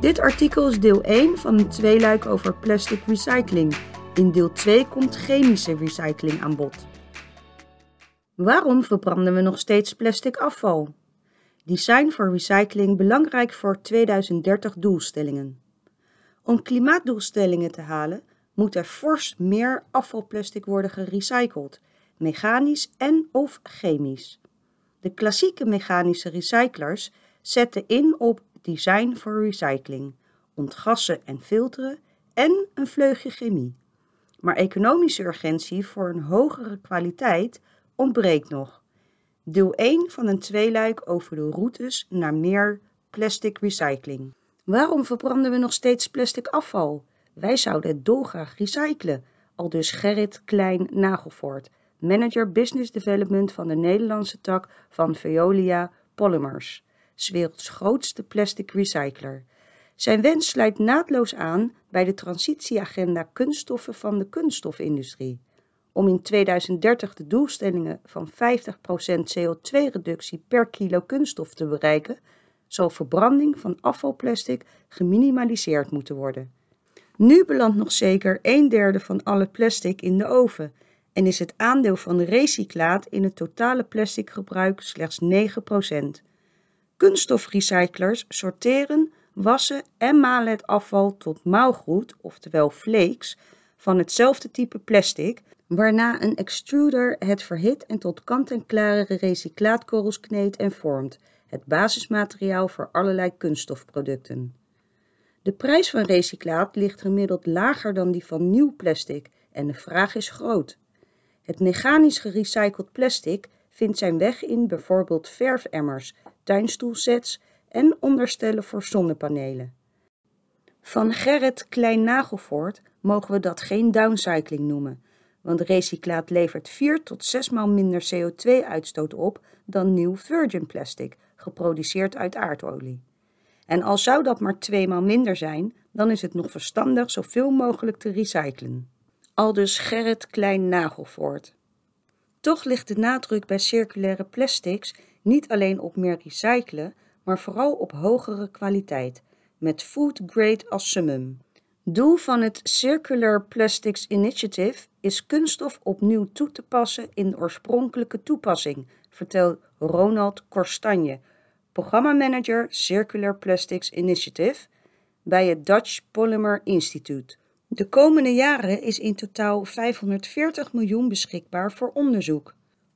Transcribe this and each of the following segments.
Dit artikel is deel 1 van een tweeluik over plastic recycling. In deel 2 komt chemische recycling aan bod. Waarom verbranden we nog steeds plastic afval? Design voor recycling belangrijk voor 2030 doelstellingen. Om klimaatdoelstellingen te halen moet er fors meer afvalplastic worden gerecycled, mechanisch en of chemisch. De klassieke mechanische recyclers zetten in op design voor recycling, ontgassen en filteren en een vleugje chemie. Maar economische urgentie voor een hogere kwaliteit ontbreekt nog. Deel 1 van een tweeluik over de routes naar meer plastic recycling. Waarom verbranden we nog steeds plastic afval? Wij zouden het dolgraag recyclen, al dus Gerrit Klein Nagelvoort, manager business development van de Nederlandse tak van Veolia Polymers, 's werelds grootste plastic recycler. Zijn wens sluit naadloos aan bij de transitieagenda kunststoffen van de kunststofindustrie. Om in 2030 de doelstellingen van 50% CO2-reductie per kilo kunststof te bereiken, zal verbranding van afvalplastic geminimaliseerd moeten worden. Nu belandt nog zeker een derde van alle plastic in de oven en is het aandeel van recyclaat in het totale plasticgebruik slechts 9%. Kunststofrecyclers sorteren, wassen en malen het afval tot maalgoed, oftewel flakes, van hetzelfde type plastic, waarna een extruder het verhit en tot kant-en-klare recyclaatkorrels kneedt en vormt, het basismateriaal voor allerlei kunststofproducten. De prijs van recyclaat ligt gemiddeld lager dan die van nieuw plastic en de vraag is groot. Het mechanisch gerecycled plastic vindt zijn weg in bijvoorbeeld verfemmers, tuinstoelsets en onderstellen voor zonnepanelen. Van Gerrit Klein-Nagelvoort mogen we dat geen downcycling noemen, want recyclaat levert 4 tot 6 maal minder CO2-uitstoot op dan nieuw virgin plastic, geproduceerd uit aardolie. En al zou dat maar twee maal minder zijn, dan is het nog verstandig zoveel mogelijk te recyclen. Aldus Gerrit Klein-Nagelvoort. Toch ligt de nadruk bij circulaire plastics niet alleen op meer recyclen, maar vooral op hogere kwaliteit, met food grade als summum. Doel van het Circular Plastics Initiative is kunststof opnieuw toe te passen in de oorspronkelijke toepassing, vertelt Ronald Korstanje, programmamanager Circular Plastics Initiative bij het Dutch Polymer Institute. De komende jaren is in totaal 540 miljoen beschikbaar voor onderzoek.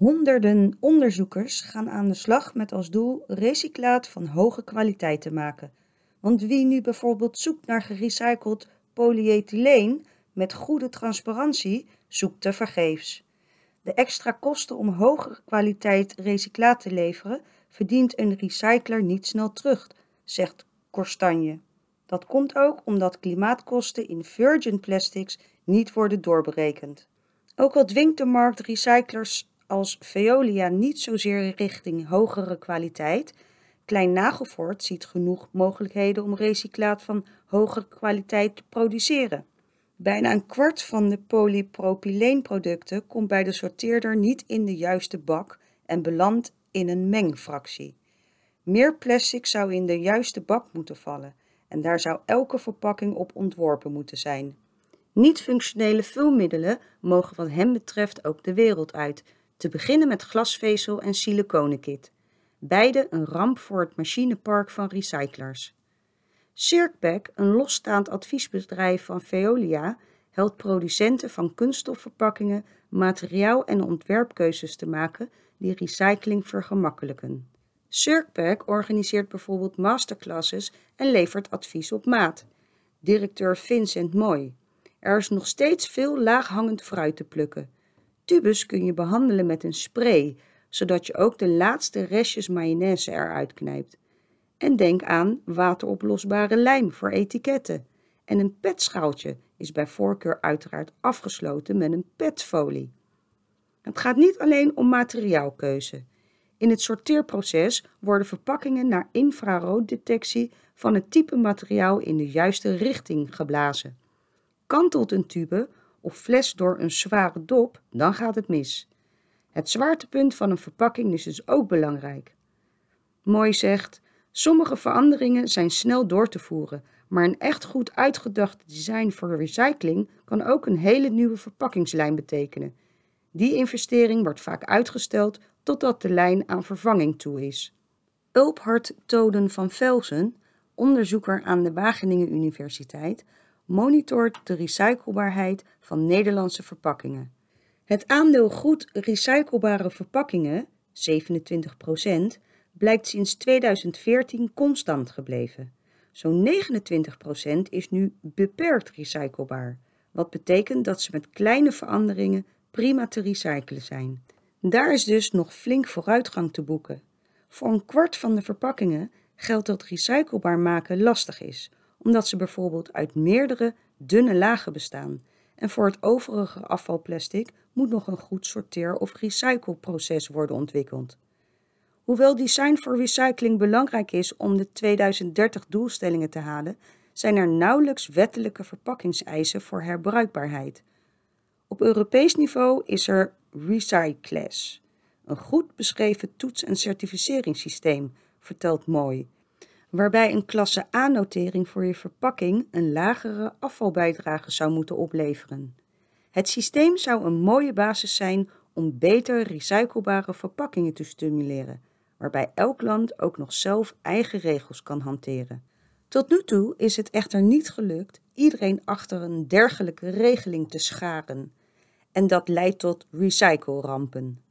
Honderden onderzoekers gaan aan de slag met als doel recyclaat van hoge kwaliteit te maken. Want wie nu bijvoorbeeld zoekt naar gerecycled polyethyleen met goede transparantie, zoekt te vergeefs. De extra kosten om hogere kwaliteit recyclaat te leveren verdient een recycler niet snel terug, zegt Korstanje. Dat komt ook omdat klimaatkosten in virgin plastics niet worden doorberekend. Ook al dwingt de markt recyclers als Veolia niet zozeer richting hogere kwaliteit, Klein Nagelvoort ziet genoeg mogelijkheden om recyclaat van hogere kwaliteit te produceren. Bijna een kwart van de polypropyleenproducten komt bij de sorteerder niet in de juiste bak en belandt in een mengfractie. Meer plastic zou in de juiste bak moeten vallen en daar zou elke verpakking op ontworpen moeten zijn. Niet-functionele vulmiddelen mogen wat hem betreft ook de wereld uit, te beginnen met glasvezel en siliconenkit. Beide een ramp voor het machinepark van recyclers. Circpac, een losstaand adviesbedrijf van Veolia, helpt producenten van kunststofverpakkingen materiaal- en ontwerpkeuzes te maken die recycling vergemakkelijken. Circpac organiseert bijvoorbeeld masterclasses en levert advies op maat. Directeur Vincent Mooi. Er is nog steeds veel laaghangend fruit te plukken. Tubus kun je behandelen met een spray, zodat je ook de laatste restjes mayonaise eruit knijpt. En denk aan wateroplosbare lijm voor etiketten. En een petschaaltje is bij voorkeur uiteraard afgesloten met een petfolie. Het gaat niet alleen om materiaalkeuze. In het sorteerproces worden verpakkingen naar infrarooddetectie van het type materiaal in de juiste richting geblazen. Kantelt een tube of fles door een zware dop, dan gaat het mis. Het zwaartepunt van een verpakking is dus ook belangrijk. Mooi zegt, Sommige veranderingen zijn snel door te voeren, maar een echt goed uitgedacht design voor recycling kan ook een hele nieuwe verpakkingslijn betekenen. Die investering wordt vaak uitgesteld totdat de lijn aan vervanging toe is. Ulphard Toden van Velsen, onderzoeker aan de Wageningen Universiteit, monitort de recyclebaarheid van Nederlandse verpakkingen. Het aandeel goed recyclebare verpakkingen, 27%, blijkt sinds 2014 constant gebleven. Zo'n 29% is nu beperkt recyclebaar, wat betekent dat ze met kleine veranderingen prima te recyclen zijn. Daar is dus nog flink vooruitgang te boeken. Voor een kwart van de verpakkingen geldt dat recyclebaar maken lastig is, omdat ze bijvoorbeeld uit meerdere dunne lagen bestaan. En voor het overige afvalplastic moet nog een goed sorteer- of recycleproces worden ontwikkeld. Hoewel design voor recycling belangrijk is om de 2030 doelstellingen te halen, zijn er nauwelijks wettelijke verpakkingseisen voor herbruikbaarheid. Op Europees niveau is er Recycless, een goed beschreven toets- en certificeringssysteem, vertelt Mooi, waarbij een klasse A-notering voor je verpakking een lagere afvalbijdrage zou moeten opleveren. Het systeem zou een mooie basis zijn om beter recyclebare verpakkingen te stimuleren, waarbij elk land ook nog zelf eigen regels kan hanteren. Tot nu toe is het echter niet gelukt iedereen achter een dergelijke regeling te scharen. En dat leidt tot recyclerampen.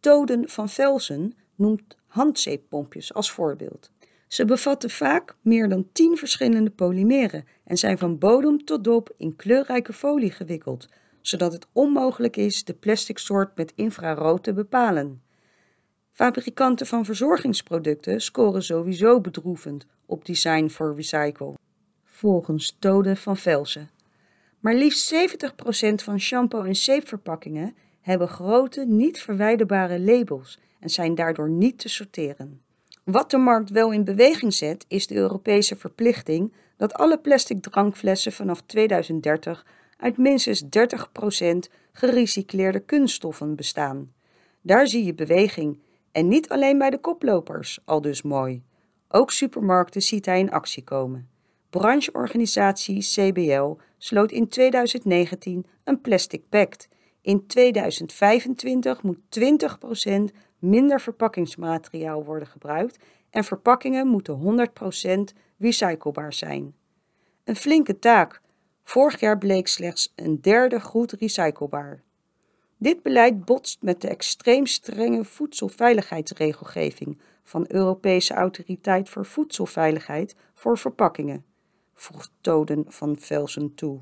Toden van Velsen noemt handzeeppompjes als voorbeeld. Ze bevatten vaak meer dan 10 verschillende polymeren en zijn van bodem tot dop in kleurrijke folie gewikkeld, zodat het onmogelijk is de plastic soort met infrarood te bepalen. Fabrikanten van verzorgingsproducten scoren sowieso bedroevend op design for recycle, volgens Tode van Velsen. Maar liefst 70% van shampoo- en zeepverpakkingen hebben grote, niet verwijderbare labels en zijn daardoor niet te sorteren. Wat de markt wel in beweging zet, is de Europese verplichting dat alle plastic drankflessen vanaf 2030 uit minstens 30% gerecycleerde kunststoffen bestaan. Daar zie je beweging en niet alleen bij de koplopers, al dus mooi. Ook supermarkten ziet hij in actie komen. Brancheorganisatie CBL sloot in 2019 een Plastic Pact. In 2025 moet 20% minder verpakkingsmateriaal worden gebruikt en verpakkingen moeten 100% recyclebaar zijn. Een flinke taak. Vorig jaar bleek slechts een derde goed recyclebaar. Dit beleid botst met de extreem strenge voedselveiligheidsregelgeving van Europese Autoriteit voor Voedselveiligheid voor verpakkingen, voegt Toden van Velsen toe.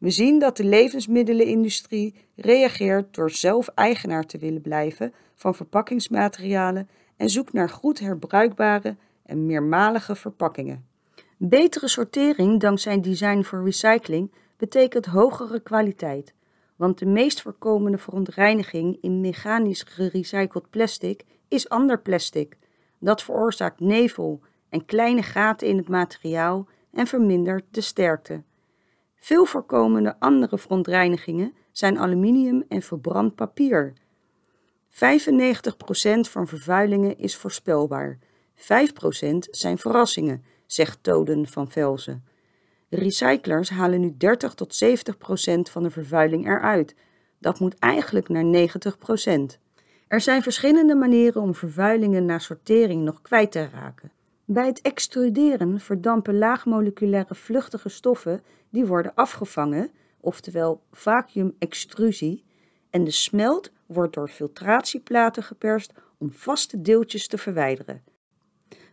We zien dat de levensmiddelenindustrie reageert door zelf eigenaar te willen blijven van verpakkingsmaterialen en zoekt naar goed herbruikbare en meermalige verpakkingen. Betere sortering dankzij design voor recycling betekent hogere kwaliteit, want de meest voorkomende verontreiniging in mechanisch gerecycled plastic is ander plastic. Dat veroorzaakt nevel en kleine gaten in het materiaal en vermindert de sterkte. Veel voorkomende andere verontreinigingen zijn aluminium en verbrand papier. 95% van vervuilingen is voorspelbaar. 5% zijn verrassingen, zegt Toden van Velzen. Recyclers halen nu 30 tot 70% van de vervuiling eruit. Dat moet eigenlijk naar 90% Er zijn verschillende manieren om vervuilingen na sortering nog kwijt te raken. Bij het extruderen verdampen laagmoleculaire vluchtige stoffen die worden afgevangen, oftewel vacuümextrusie, en de smelt wordt door filtratieplaten geperst om vaste deeltjes te verwijderen.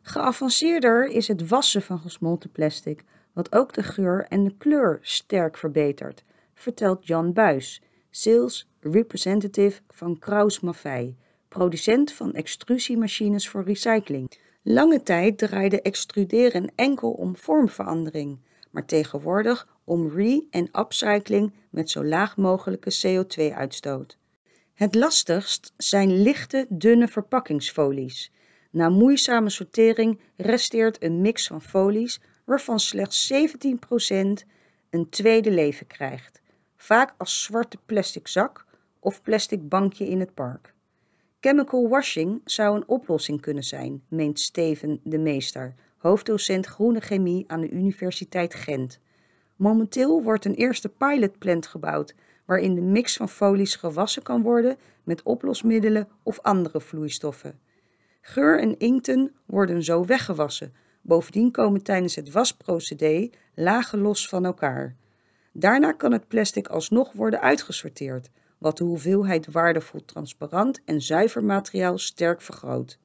Geavanceerder is het wassen van gesmolten plastic, wat ook de geur en de kleur sterk verbetert, vertelt Jan Buis, sales representative van Kraus Maffei, producent van extrusiemachines voor recycling. Lange tijd draaide extruderen enkel om vormverandering, maar tegenwoordig om re- en upcycling met zo laag mogelijke CO2-uitstoot. Het lastigst zijn lichte, dunne verpakkingsfolies. Na moeizame sortering resteert een mix van folies waarvan slechts 17% een tweede leven krijgt, vaak als zwarte plastic zak of plastic bankje in het park. Chemical washing zou een oplossing kunnen zijn, meent Steven de Meester, hoofddocent groene chemie aan de Universiteit Gent. Momenteel wordt een eerste pilotplant gebouwd, waarin de mix van folies gewassen kan worden met oplosmiddelen of andere vloeistoffen. Geur en inkten worden zo weggewassen. Bovendien komen tijdens het wasprocedé lagen los van elkaar. Daarna kan het plastic alsnog worden uitgesorteerd, wat de hoeveelheid waardevol transparant en zuiver materiaal sterk vergroot.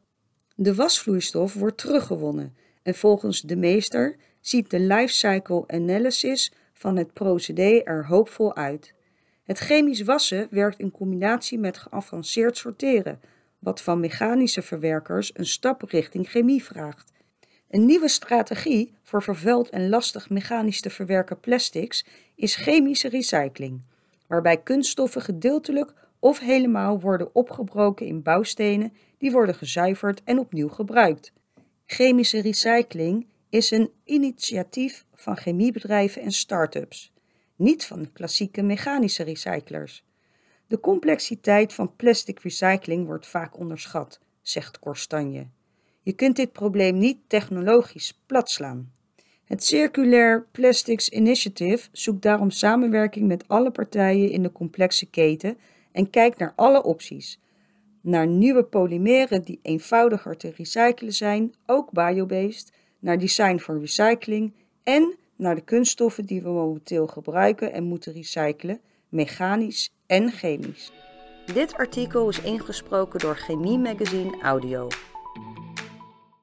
De wasvloeistof wordt teruggewonnen en volgens de meester ziet de lifecycle analysis van het procedé er hoopvol uit. Het chemisch wassen werkt in combinatie met geavanceerd sorteren, wat van mechanische verwerkers een stap richting chemie vraagt. Een nieuwe strategie voor vervuild en lastig mechanisch te verwerken plastics is chemische recycling, waarbij kunststoffen gedeeltelijk of helemaal worden opgebroken in bouwstenen die worden gezuiverd en opnieuw gebruikt. Chemische recycling is een initiatief van chemiebedrijven en start-ups, niet van klassieke mechanische recyclers. De complexiteit van plastic recycling wordt vaak onderschat, zegt Korstanje. Je kunt dit probleem niet technologisch platslaan. Het Circulair Plastics Initiative zoekt daarom samenwerking met alle partijen in de complexe keten en kijkt naar alle opties. Naar nieuwe polymeren die eenvoudiger te recyclen zijn, ook biobased, naar design voor recycling en naar de kunststoffen die we momenteel gebruiken en moeten recyclen, mechanisch en chemisch. Dit artikel is ingesproken door Chemie Magazine Audio.